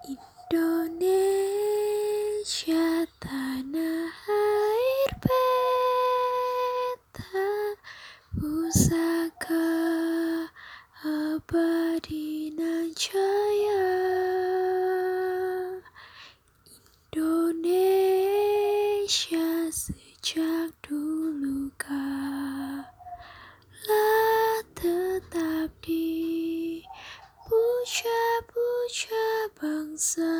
Indonesia tanah air beta pusaka abadi nan jaya. Indonesia sejak dulu kala tetap di puja-puja bangsa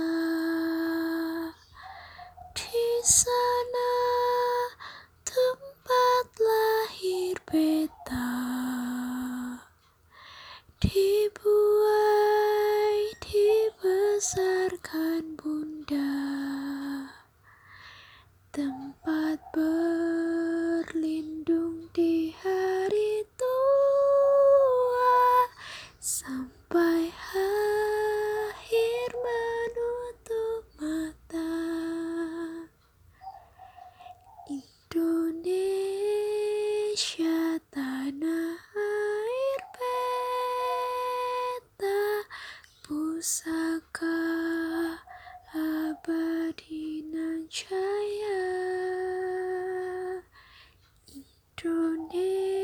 di sana tempat lahir beta. Dibuai dibesarkan bunda. Tempat berlindung Indonesia tanah air beta pusaka abadi nan jaya Indonesia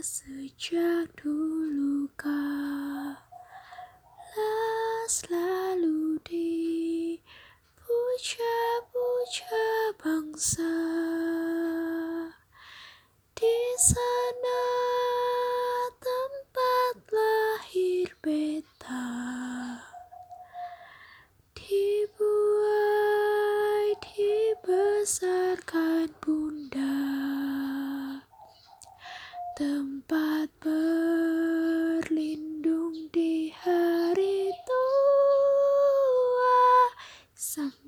sejak dulu bangsa. Di sana tempat lahir beta. Dibuai dibesarkan bunda. Tempat berlindung di hari tua sang